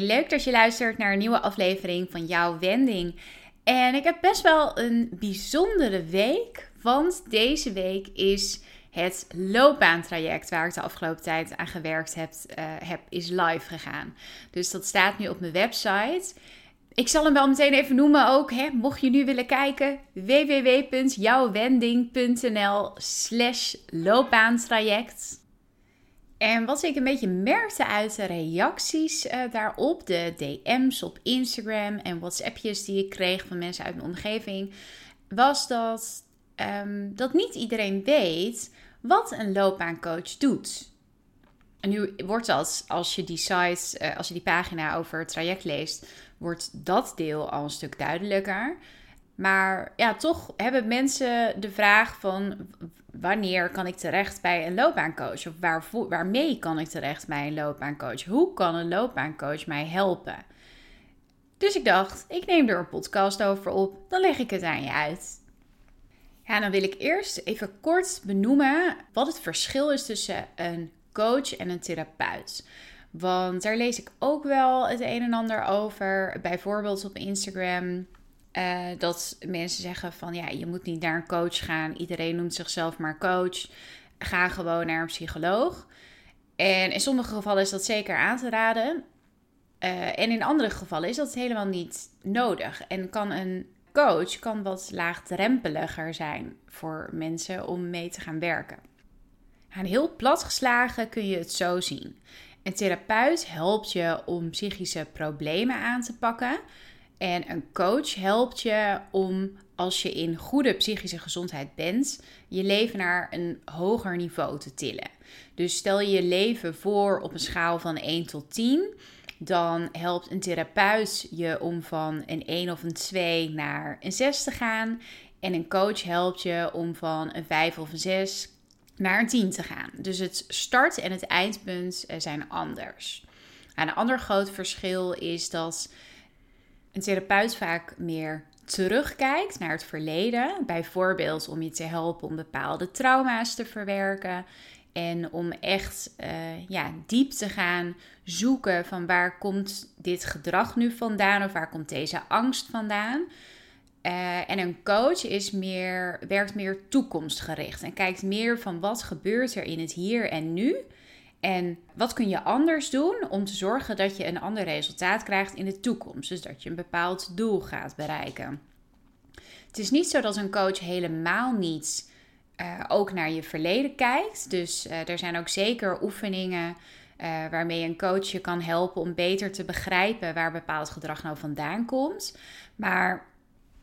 Leuk dat je luistert naar een nieuwe aflevering van jouw wending. En ik heb best wel een bijzondere week, want deze week is het loopbaantraject waar ik de afgelopen tijd aan gewerkt heb, heb is live gegaan. Dus dat staat nu op mijn website. Ik zal hem wel meteen even noemen ook. Hè, mocht je nu willen kijken, www.jouwwending.nl slash loopbaantraject. En wat ik een beetje merkte uit de reacties uh, daarop, de DM's op Instagram en WhatsAppjes die ik kreeg van mensen uit mijn omgeving, was dat, um, dat niet iedereen weet wat een loopbaancoach doet. En nu wordt dat, als je die site, uh, als je die pagina over het traject leest, wordt dat deel al een stuk duidelijker. Maar ja, toch hebben mensen de vraag van wanneer kan ik terecht bij een loopbaancoach? Of waar, waarmee kan ik terecht bij een loopbaancoach? Hoe kan een loopbaancoach mij helpen? Dus ik dacht, ik neem er een podcast over op, dan leg ik het aan je uit. Ja, dan wil ik eerst even kort benoemen wat het verschil is tussen een coach en een therapeut. Want daar lees ik ook wel het een en ander over. Bijvoorbeeld op Instagram uh, dat mensen zeggen van ja, je moet niet naar een coach gaan. Iedereen noemt zichzelf maar coach. Ga gewoon naar een psycholoog. En in sommige gevallen is dat zeker aan te raden. Uh, en in andere gevallen is dat helemaal niet nodig. En kan een coach kan wat laagdrempeliger zijn voor mensen om mee te gaan werken. En heel platgeslagen kun je het zo zien. Een therapeut helpt je om psychische problemen aan te pakken en een coach helpt je om, als je in goede psychische gezondheid bent, je leven naar een hoger niveau te tillen. Dus stel je leven voor op een schaal van 1 tot 10. Dan helpt een therapeut je om van een 1 of een 2 naar een 6 te gaan. En een coach helpt je om van een 5 of een 6 naar een 10 te gaan. Dus het start- en het eindpunt eh, zijn anders. een ander groot verschil is dat een therapeut vaak meer terugkijkt naar het verleden. Bijvoorbeeld om je te helpen om bepaalde trauma's te verwerken. En om echt uh, ja, diep te gaan zoeken van waar komt dit gedrag nu vandaan of waar komt deze angst vandaan. Uh, en een coach is meer, werkt meer toekomstgericht en kijkt meer van wat gebeurt er in het hier en nu. En wat kun je anders doen om te zorgen dat je een ander resultaat krijgt in de toekomst? Dus dat je een bepaald doel gaat bereiken. Het is niet zo dat een coach helemaal niet uh, ook naar je verleden kijkt. Dus uh, er zijn ook zeker oefeningen uh, waarmee een coach je kan helpen om beter te begrijpen waar bepaald gedrag nou vandaan komt. Maar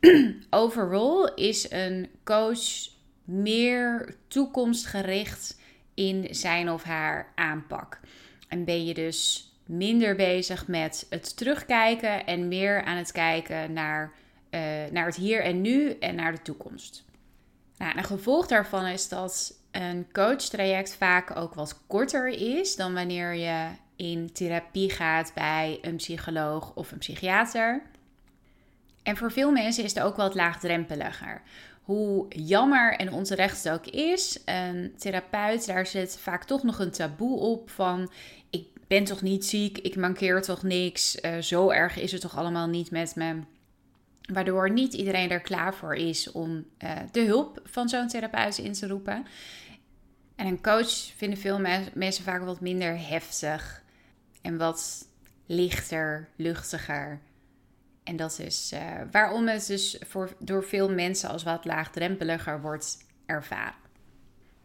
overal is een coach meer toekomstgericht in zijn of haar aanpak. En ben je dus minder bezig met het terugkijken en meer aan het kijken naar, uh, naar het hier en nu en naar de toekomst. Nou, een gevolg daarvan is dat een coachtraject vaak ook wat korter is dan wanneer je in therapie gaat bij een psycholoog of een psychiater. En voor veel mensen is het ook wat laagdrempeliger hoe jammer en onterecht het ook is, een therapeut, daar zit vaak toch nog een taboe op van ik ben toch niet ziek, ik mankeer toch niks, uh, zo erg is het toch allemaal niet met me. Waardoor niet iedereen er klaar voor is om uh, de hulp van zo'n therapeut in te roepen. En een coach vinden veel mensen vaak wat minder heftig en wat lichter, luchtiger. En dat is uh, waarom het dus voor, door veel mensen als wat laagdrempeliger wordt ervaren.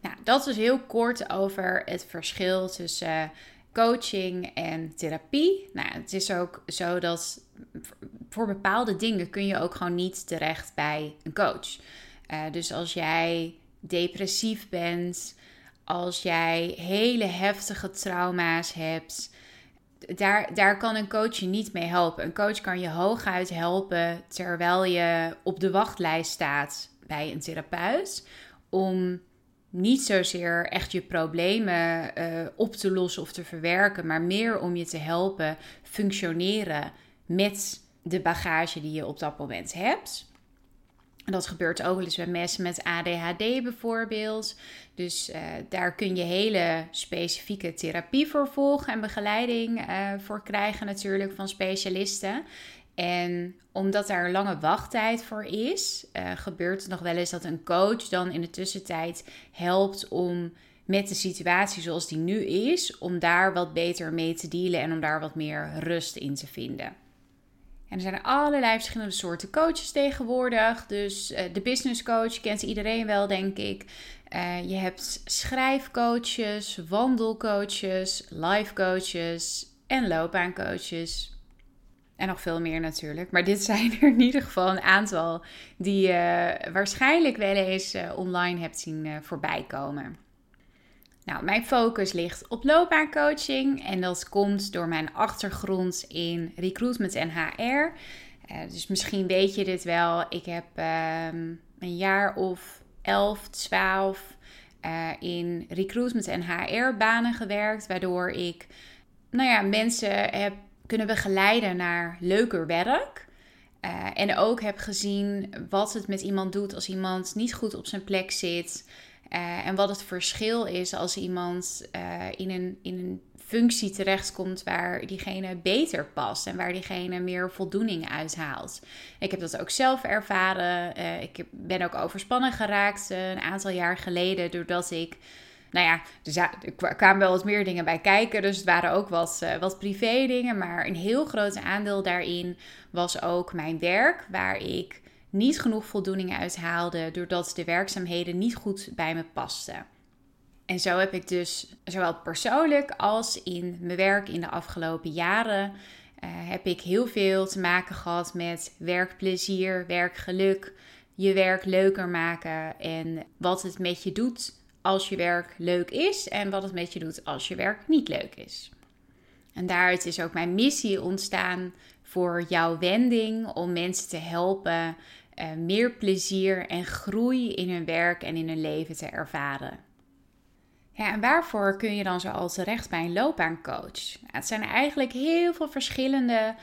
Nou, dat is heel kort over het verschil tussen coaching en therapie. Nou, het is ook zo dat voor bepaalde dingen kun je ook gewoon niet terecht bij een coach. Uh, dus als jij depressief bent, als jij hele heftige trauma's hebt, daar, daar kan een coach je niet mee helpen. Een coach kan je hooguit helpen terwijl je op de wachtlijst staat bij een therapeut. Om niet zozeer echt je problemen uh, op te lossen of te verwerken, maar meer om je te helpen functioneren met de bagage die je op dat moment hebt. Dat gebeurt ook wel eens bij mensen met ADHD bijvoorbeeld. Dus uh, daar kun je hele specifieke therapie voor volgen en begeleiding uh, voor krijgen natuurlijk van specialisten. En omdat daar lange wachttijd voor is, uh, gebeurt het nog wel eens dat een coach dan in de tussentijd helpt om met de situatie zoals die nu is, om daar wat beter mee te dealen en om daar wat meer rust in te vinden. En er zijn allerlei verschillende soorten coaches tegenwoordig. Dus uh, de business coach kent iedereen wel, denk ik. Uh, je hebt schrijfcoaches, wandelcoaches, life coaches en loopbaancoaches. En nog veel meer natuurlijk. Maar dit zijn er in ieder geval een aantal die je waarschijnlijk wel eens uh, online hebt zien voorbij komen. Nou, mijn focus ligt op loopbaancoaching en dat komt door mijn achtergrond in recruitment en HR. Uh, dus misschien weet je dit wel. Ik heb um, een jaar of 11, 12 uh, in recruitment en HR-banen gewerkt, waardoor ik nou ja, mensen heb kunnen begeleiden naar leuker werk. Uh, en ook heb gezien wat het met iemand doet als iemand niet goed op zijn plek zit. Uh, en wat het verschil is als iemand uh, in, een, in een functie terechtkomt waar diegene beter past en waar diegene meer voldoening uithaalt. Ik heb dat ook zelf ervaren. Uh, ik ben ook overspannen geraakt een aantal jaar geleden doordat ik. Nou ja, er kwamen wel wat meer dingen bij kijken. Dus het waren ook wat, wat privé dingen. Maar een heel groot aandeel daarin was ook mijn werk. Waar ik niet genoeg voldoening uithaalde doordat de werkzaamheden niet goed bij me pasten. En zo heb ik dus zowel persoonlijk als in mijn werk in de afgelopen jaren uh, heb ik heel veel te maken gehad met werkplezier, werkgeluk, je werk leuker maken en wat het met je doet als je werk leuk is en wat het met je doet als je werk niet leuk is. En daaruit is ook mijn missie ontstaan voor jouw wending om mensen te helpen uh, meer plezier en groei in hun werk en in hun leven te ervaren. Ja, en waarvoor kun je dan zo al terecht bij een loopbaancoach? Nou, het zijn eigenlijk heel veel verschillende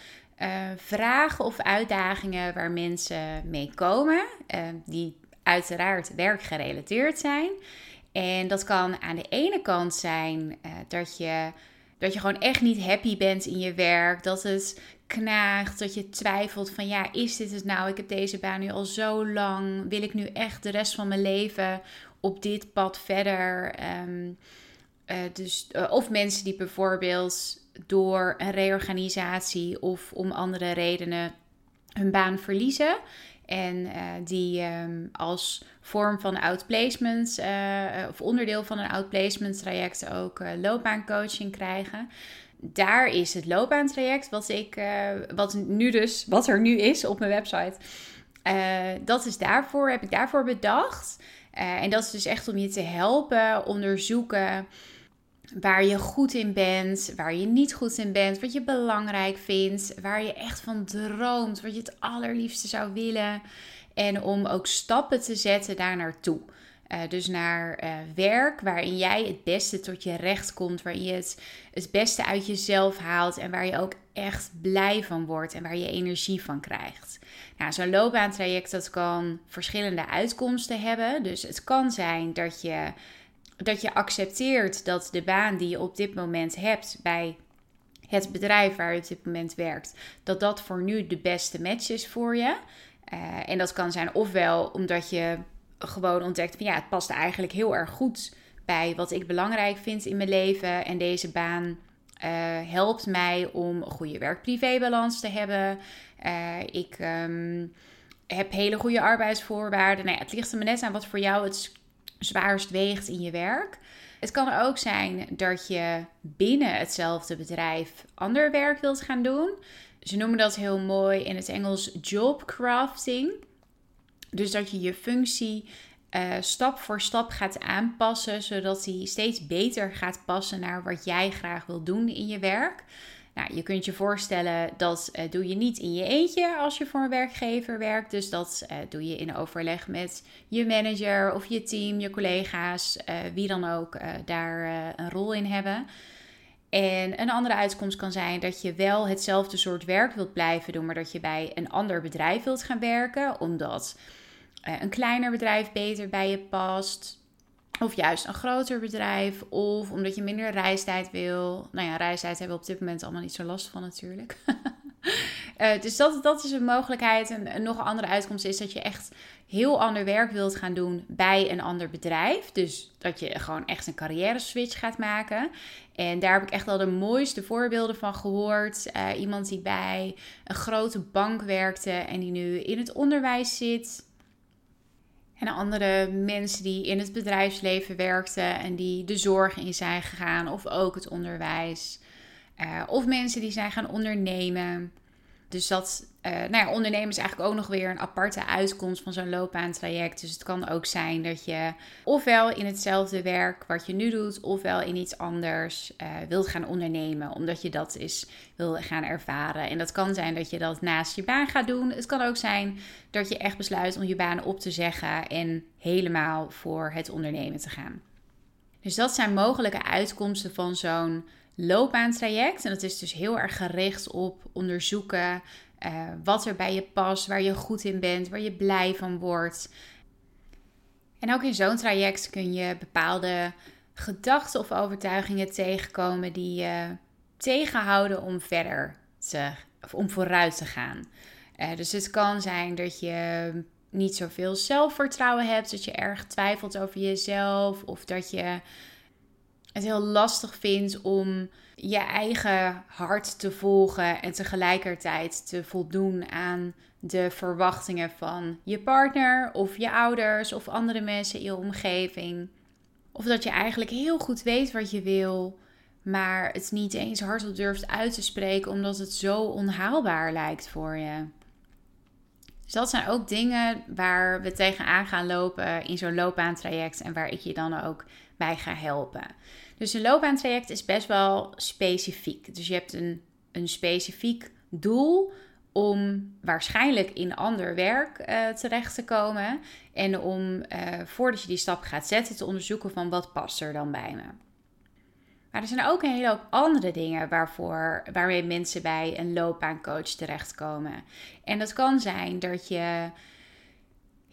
uh, vragen of uitdagingen waar mensen mee komen, uh, die uiteraard werkgerelateerd zijn. En dat kan aan de ene kant zijn dat je dat je gewoon echt niet happy bent in je werk. Dat het knaagt, dat je twijfelt van ja, is dit het nou? Ik heb deze baan nu al zo lang. Wil ik nu echt de rest van mijn leven op dit pad verder? Ehm, eh, dus, uh, of mensen die bijvoorbeeld door een reorganisatie of om andere redenen hun baan verliezen. En uh, die um, als vorm van outplacement of onderdeel van een outplacement traject ook loopbaancoaching krijgen daar is het loopbaantraject, wat ik, uh, wat nu dus, wat er nu is op mijn website. Uh, dat is daarvoor, heb ik daarvoor bedacht. Uh, en dat is dus echt om je te helpen onderzoeken waar je goed in bent, waar je niet goed in bent, wat je belangrijk vindt, waar je echt van droomt, wat je het allerliefste zou willen. En om ook stappen te zetten daar naartoe. Uh, dus naar uh, werk waarin jij het beste tot je recht komt, waarin je het, het beste uit jezelf haalt en waar je ook echt blij van wordt en waar je energie van krijgt. Nou, zo'n loopbaantraject dat kan verschillende uitkomsten hebben. Dus het kan zijn dat je, dat je accepteert dat de baan die je op dit moment hebt bij het bedrijf waar je op dit moment werkt, dat dat voor nu de beste match is voor je. Uh, en dat kan zijn ofwel omdat je gewoon ontdekt van ja, het past eigenlijk heel erg goed bij wat ik belangrijk vind in mijn leven. En deze baan uh, helpt mij om een goede werk-privé-balans te hebben. Uh, ik um, heb hele goede arbeidsvoorwaarden. Nou het ligt er maar net aan wat voor jou het zwaarst weegt in je werk. Het kan ook zijn dat je binnen hetzelfde bedrijf ander werk wilt gaan doen. Ze noemen dat heel mooi in het Engels job crafting. Dus dat je je functie uh, stap voor stap gaat aanpassen, zodat die steeds beter gaat passen naar wat jij graag wil doen in je werk. Nou, je kunt je voorstellen dat uh, doe je niet in je eentje als je voor een werkgever werkt. Dus dat uh, doe je in overleg met je manager of je team, je collega's, wie dan ook daar een rol in hebben. En een andere uitkomst kan zijn dat je wel hetzelfde soort werk wilt blijven doen, maar dat je bij een ander bedrijf wilt gaan werken, omdat een kleiner bedrijf beter bij je past. Of juist een groter bedrijf. Of omdat je minder reistijd wil. Nou ja, reistijd hebben we op dit moment allemaal niet zo last van natuurlijk. uh, dus dat, dat is een mogelijkheid. En, nog een andere uitkomst is dat je echt heel ander werk wilt gaan doen bij een ander bedrijf. Dus dat je gewoon echt een carrière switch gaat maken. En daar heb ik echt wel de mooiste voorbeelden van gehoord. Uh, iemand die bij een grote bank werkte en die nu in het onderwijs zit. En andere mensen die in het bedrijfsleven werkten en die de zorg in zijn gegaan, of ook het onderwijs. Uh, of mensen die zijn gaan ondernemen. Dus dat, uh, nou ja, ondernemen is eigenlijk ook nog weer een aparte uitkomst van zo'n loopbaantraject. Dus het kan ook zijn dat je ofwel in hetzelfde werk wat je nu doet, ofwel in iets anders uh, wilt gaan ondernemen. Omdat je dat is wil gaan ervaren. En dat kan zijn dat je dat naast je baan gaat doen. Het kan ook zijn dat je echt besluit om je baan op te zeggen en helemaal voor het ondernemen te gaan. Dus dat zijn mogelijke uitkomsten van zo'n loopbaantraject. En dat is dus heel erg gericht op onderzoeken uh, wat er bij je past, waar je goed in bent, waar je blij van wordt. En ook in zo'n traject kun je bepaalde gedachten of overtuigingen tegenkomen die je tegenhouden om verder te, of om vooruit te gaan. Uh, dus het kan zijn dat je niet zoveel zelfvertrouwen hebt, dat je erg twijfelt over jezelf of dat je het heel lastig vindt om je eigen hart te volgen en tegelijkertijd te voldoen aan de verwachtingen van je partner of je ouders of andere mensen in je omgeving. Of dat je eigenlijk heel goed weet wat je wil, maar het niet eens hardop durft uit te spreken omdat het zo onhaalbaar lijkt voor je. Dus dat zijn ook dingen waar we tegenaan gaan lopen in zo'n loopbaantraject en waar ik je dan ook bij ga helpen. Dus een loopbaantraject is best wel specifiek. Dus je hebt een, een specifiek doel om waarschijnlijk in ander werk uh, terecht te komen. En om uh, voordat je die stap gaat zetten te onderzoeken van wat past er dan bij me. Maar er zijn ook een hele hoop andere dingen waarvoor, waarmee mensen bij een loopbaancoach terechtkomen. En dat kan zijn dat je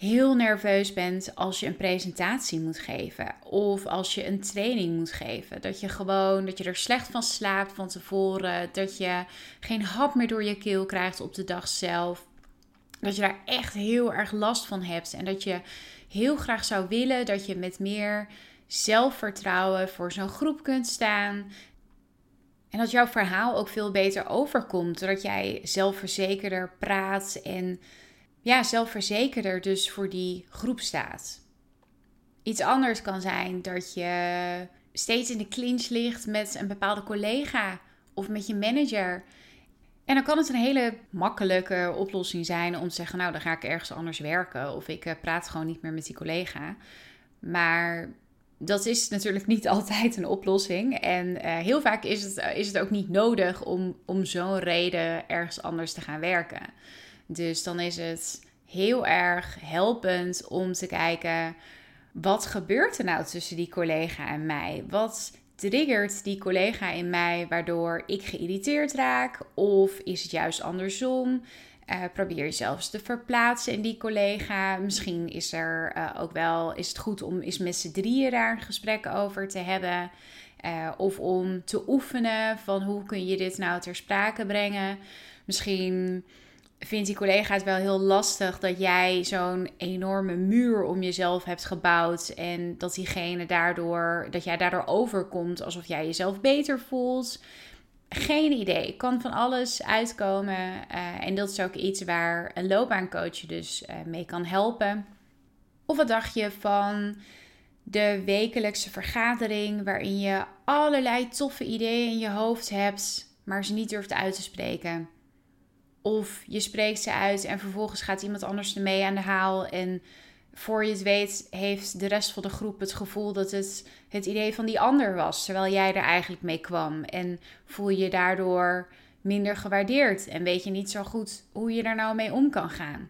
heel nerveus bent als je een presentatie moet geven of als je een training moet geven. Dat je gewoon, dat je er slecht van slaapt van tevoren, dat je geen hap meer door je keel krijgt op de dag zelf. Dat je daar echt heel erg last van hebt en dat je heel graag zou willen dat je met meer zelfvertrouwen voor zo'n groep kunt staan. En dat jouw verhaal ook veel beter overkomt, doordat jij zelfverzekerder praat en ja, zelfverzekerder dus voor die groep staat. Iets anders kan zijn dat je steeds in de clinch ligt met een bepaalde collega of met je manager. En dan kan het een hele makkelijke oplossing zijn om te zeggen: Nou, dan ga ik ergens anders werken. Of ik eh, praat gewoon niet meer met die collega. Maar dat is natuurlijk niet altijd een oplossing. En uh, heel vaak is het, is het ook niet nodig om, om zo'n reden ergens anders te gaan werken. Dus dan is het heel erg helpend om te kijken wat gebeurt er nou tussen die collega en mij? Wat triggert die collega in mij waardoor ik geïrriteerd raak? Of is het juist andersom? Uh, probeer jezelf te verplaatsen in die collega. Misschien is er uh, ook wel is het goed om eens met z'n drieën daar een gesprek over te hebben. Uh, of om te oefenen van hoe kun je dit nou ter sprake brengen. Misschien vindt die collega het wel heel lastig dat jij zo'n enorme muur om jezelf hebt gebouwd. En dat diegene daardoor, dat jij daardoor overkomt alsof jij jezelf beter voelt. Geen idee. Kan van alles uitkomen. Uh, en dat is ook iets waar een loopbaancoach je dus uh, mee kan helpen. Of wat dacht je van de wekelijkse vergadering waarin je allerlei toffe ideeën in je hoofd hebt, maar ze niet durft uit te spreken? Of je spreekt ze uit en vervolgens gaat iemand anders ermee aan de haal. En voor je het weet, heeft de rest van de groep het gevoel dat het het idee van die ander was, terwijl jij er eigenlijk mee kwam. En voel je daardoor minder gewaardeerd en weet je niet zo goed hoe je daar nou mee om kan gaan.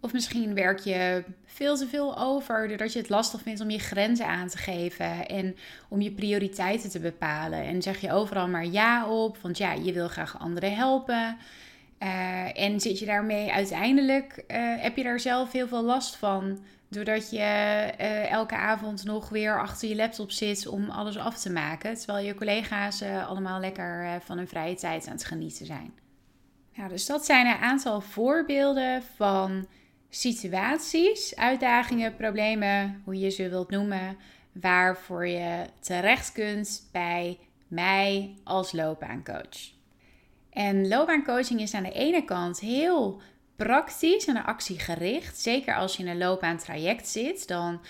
Of misschien werk je veel te veel over doordat je het lastig vindt om je grenzen aan te geven en om je prioriteiten te bepalen. En zeg je overal maar ja op, want ja, je wil graag anderen helpen. Uh, en zit je daarmee uiteindelijk, uh, heb je daar zelf heel veel last van. Doordat je uh, elke avond nog weer achter je laptop zit om alles af te maken. Terwijl je collega's allemaal lekker van hun vrije tijd aan het genieten zijn. Nou, dus dat zijn een aantal voorbeelden van situaties, uitdagingen, problemen, hoe je ze wilt noemen, waarvoor je terecht kunt bij mij als loopbaancoach. En loopbaancoaching is aan de ene kant heel praktisch en actiegericht. Zeker als je in een loopbaantraject zit, dan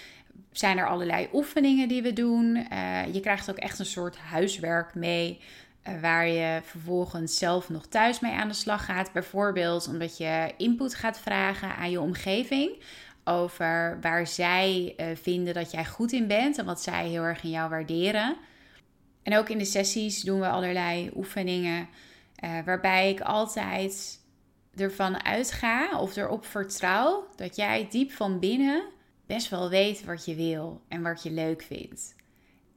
zijn er allerlei oefeningen die we doen. Uh, je krijgt ook echt een soort huiswerk mee. Uh, waar je vervolgens zelf nog thuis mee aan de slag gaat. Bijvoorbeeld omdat je input gaat vragen aan je omgeving. Over waar zij uh, vinden dat jij goed in bent en wat zij heel erg in jou waarderen. En ook in de sessies doen we allerlei oefeningen uh, waarbij ik altijd ervan uitga of erop vertrouw dat jij diep van binnen best wel weet wat je wil en wat je leuk vindt.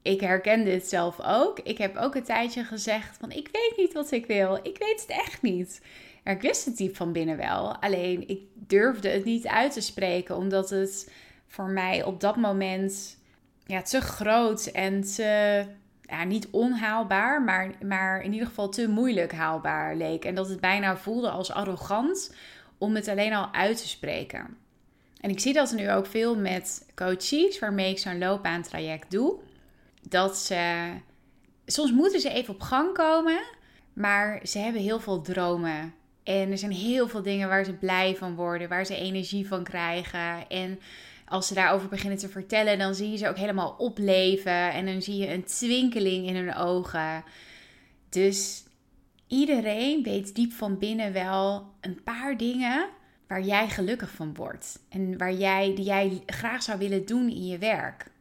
Ik herken dit zelf ook. Ik heb ook een tijdje gezegd van ik weet niet wat ik wil. Ik weet het echt niet. ik wist het diep van binnen wel. Alleen ik durfde het niet uit te spreken omdat het voor mij op dat moment ja, te groot en te ja, niet onhaalbaar, maar, maar in ieder geval te moeilijk haalbaar leek. En dat het bijna voelde als arrogant om het alleen al uit te spreken. En ik zie dat nu ook veel met coaches waarmee ik zo'n loopbaantraject doe. Dat ze, soms moeten ze even op gang komen, maar ze hebben heel veel dromen. En er zijn heel veel dingen waar ze blij van worden, waar ze energie van krijgen. En als ze daarover beginnen te vertellen, dan zie je ze ook helemaal opleven. En dan zie je een twinkeling in hun ogen. Dus iedereen weet diep van binnen wel een paar dingen waar jij gelukkig van wordt. En waar jij, die jij graag zou willen doen in je werk.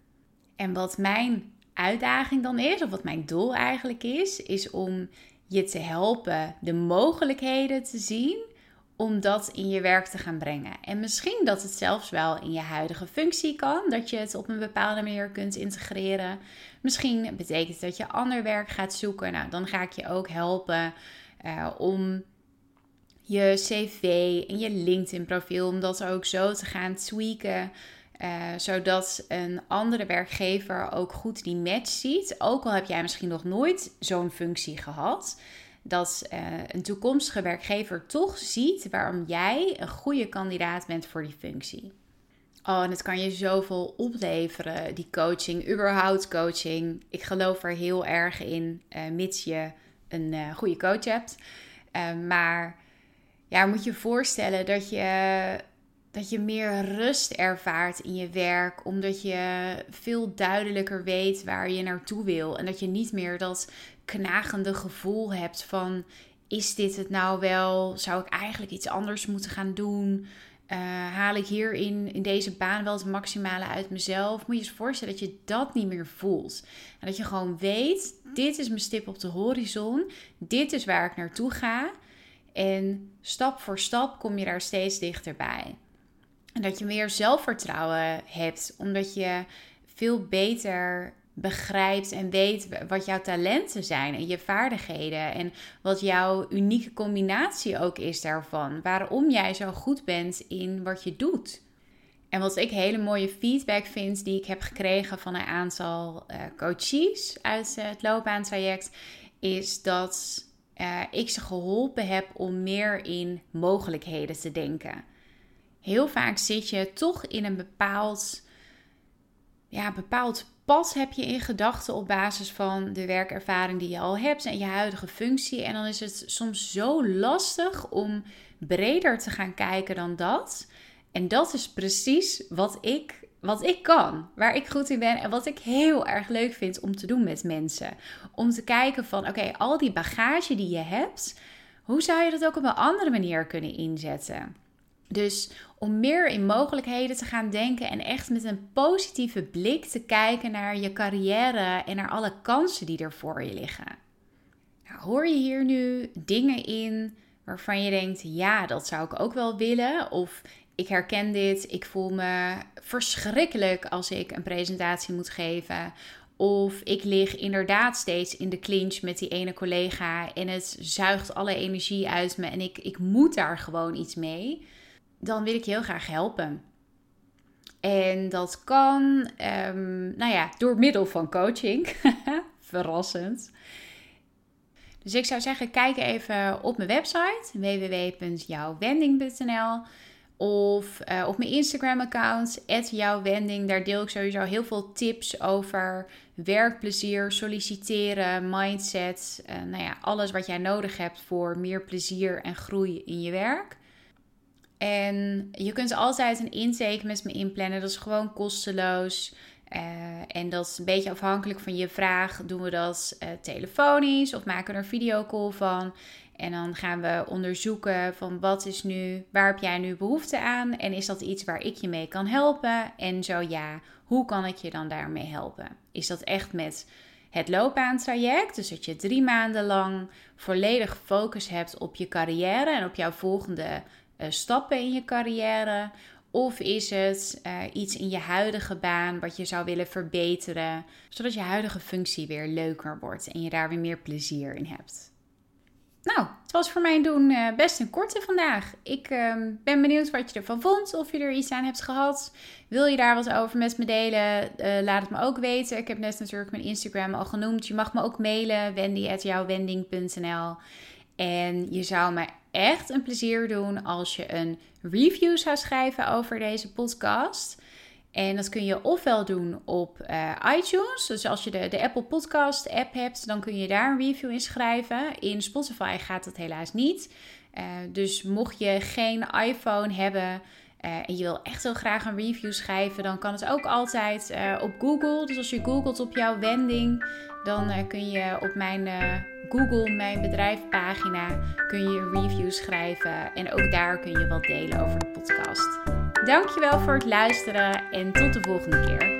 En wat mijn uitdaging dan is, of wat mijn doel eigenlijk is, is om je te helpen de mogelijkheden te zien om dat in je werk te gaan brengen. En misschien dat het zelfs wel in je huidige functie kan, dat je het op een bepaalde manier kunt integreren. Misschien betekent dat je ander werk gaat zoeken. Nou, dan ga ik je ook helpen uh, om je cv en je LinkedIn profiel, om dat ook zo te gaan tweaken. Uh, zodat een andere werkgever ook goed die match ziet. Ook al heb jij misschien nog nooit zo'n functie gehad dat uh, een toekomstige werkgever toch ziet waarom jij een goede kandidaat bent voor die functie. Oh, en het kan je zoveel opleveren, die coaching, überhaupt coaching. Ik geloof er heel erg in, uh, mits je een uh, goede coach hebt. maar ja, moet je voorstellen dat je, dat je meer rust ervaart in je werk, omdat je veel duidelijker weet waar je naartoe wil. En dat je niet meer dat knagende gevoel hebt van is dit het nou wel? Zou ik eigenlijk iets anders moeten gaan doen? Uh, haal ik hier in, in deze baan wel het maximale uit mezelf? Moet je je voorstellen dat je dat niet meer voelt. En dat je gewoon weet, dit is mijn stip op de horizon. Dit is waar ik naartoe ga. En stap voor stap kom je daar steeds dichterbij. En dat je meer zelfvertrouwen hebt, omdat je veel beter begrijpt en weet wat jouw talenten zijn en je vaardigheden en wat jouw unieke combinatie ook is daarvan. Waarom jij zo goed bent in wat je doet. En wat ik hele mooie feedback vind die ik heb gekregen van een aantal uh, coaches uit uh, het loopbaantraject, is dat uh, ik ze geholpen heb om meer in mogelijkheden te denken. Heel vaak zit je toch in een bepaald, ja, bepaald pad heb je in gedachten op basis van de werkervaring die je al hebt en je huidige functie. En dan is het soms zo lastig om breder te gaan kijken dan dat. En dat is precies wat ik, wat ik kan, waar ik goed in ben en wat ik heel erg leuk vind om te doen met mensen. Om te kijken van, oké, al die bagage die je hebt, hoe zou je dat ook op een andere manier kunnen inzetten? Dus om meer in mogelijkheden te gaan denken en echt met een positieve blik te kijken naar je carrière en naar alle kansen die er voor je liggen. Nou, hoor je hier nu dingen in waarvan je denkt: ja, dat zou ik ook wel willen? Of ik herken dit, ik voel me verschrikkelijk als ik een presentatie moet geven. Of ik lig inderdaad steeds in de clinch met die ene collega en het zuigt alle energie uit me en ik, ik moet daar gewoon iets mee. Dan wil ik heel graag helpen. En dat kan, um, nou ja, door middel van coaching. Verrassend. Dus ik zou zeggen, kijk even op mijn website www.jouwwending.nl of uh, op mijn Instagram-account, jouwwending. Daar deel ik sowieso heel veel tips over werkplezier, solliciteren, mindset. Uh, nou ja, alles wat jij nodig hebt voor meer plezier en groei in je werk. En je kunt altijd een intake met me inplannen. Dat is gewoon kosteloos. Uh, en dat is een beetje afhankelijk van je vraag. Doen we dat uh, telefonisch of maken we er een videocall van? En dan gaan we onderzoeken van wat is nu, waar heb jij nu behoefte aan? En is dat iets waar ik je mee kan helpen? En zo ja, hoe kan ik je dan daarmee helpen? Is dat echt met het loopbaantraject? Dus dat je drie maanden lang volledig focus hebt op je carrière en op jouw volgende stappen in je carrière? Of is het uh, iets in je huidige baan wat je zou willen verbeteren, zodat je huidige functie weer leuker wordt en je daar weer meer plezier in hebt? Nou, het was voor mijn doen uh, best een korte vandaag. Ik uh, ben benieuwd wat je ervan vond, of je er iets aan hebt gehad. Wil je daar wat over met me delen? Laat het me ook weten. Ik heb net natuurlijk mijn Instagram al genoemd. Je mag me ook mailen, wendy.jouwwending.nl. En je zou me echt een plezier doen als je een review zou schrijven over deze podcast. En dat kun je ofwel doen op uh, iTunes. Dus als je de, de Apple Podcast app hebt, dan kun je daar een review in schrijven. In Spotify gaat dat helaas niet. Uh, dus mocht je geen iPhone hebben uh, en je wil echt heel graag een review schrijven, dan kan het ook altijd op Google. Dus als je googelt op jouw wending, dan kun je op mijn Google, mijn bedrijfpagina, kun je een review schrijven. En ook daar kun je wat delen over de podcast. Dankjewel voor het luisteren en tot de volgende keer.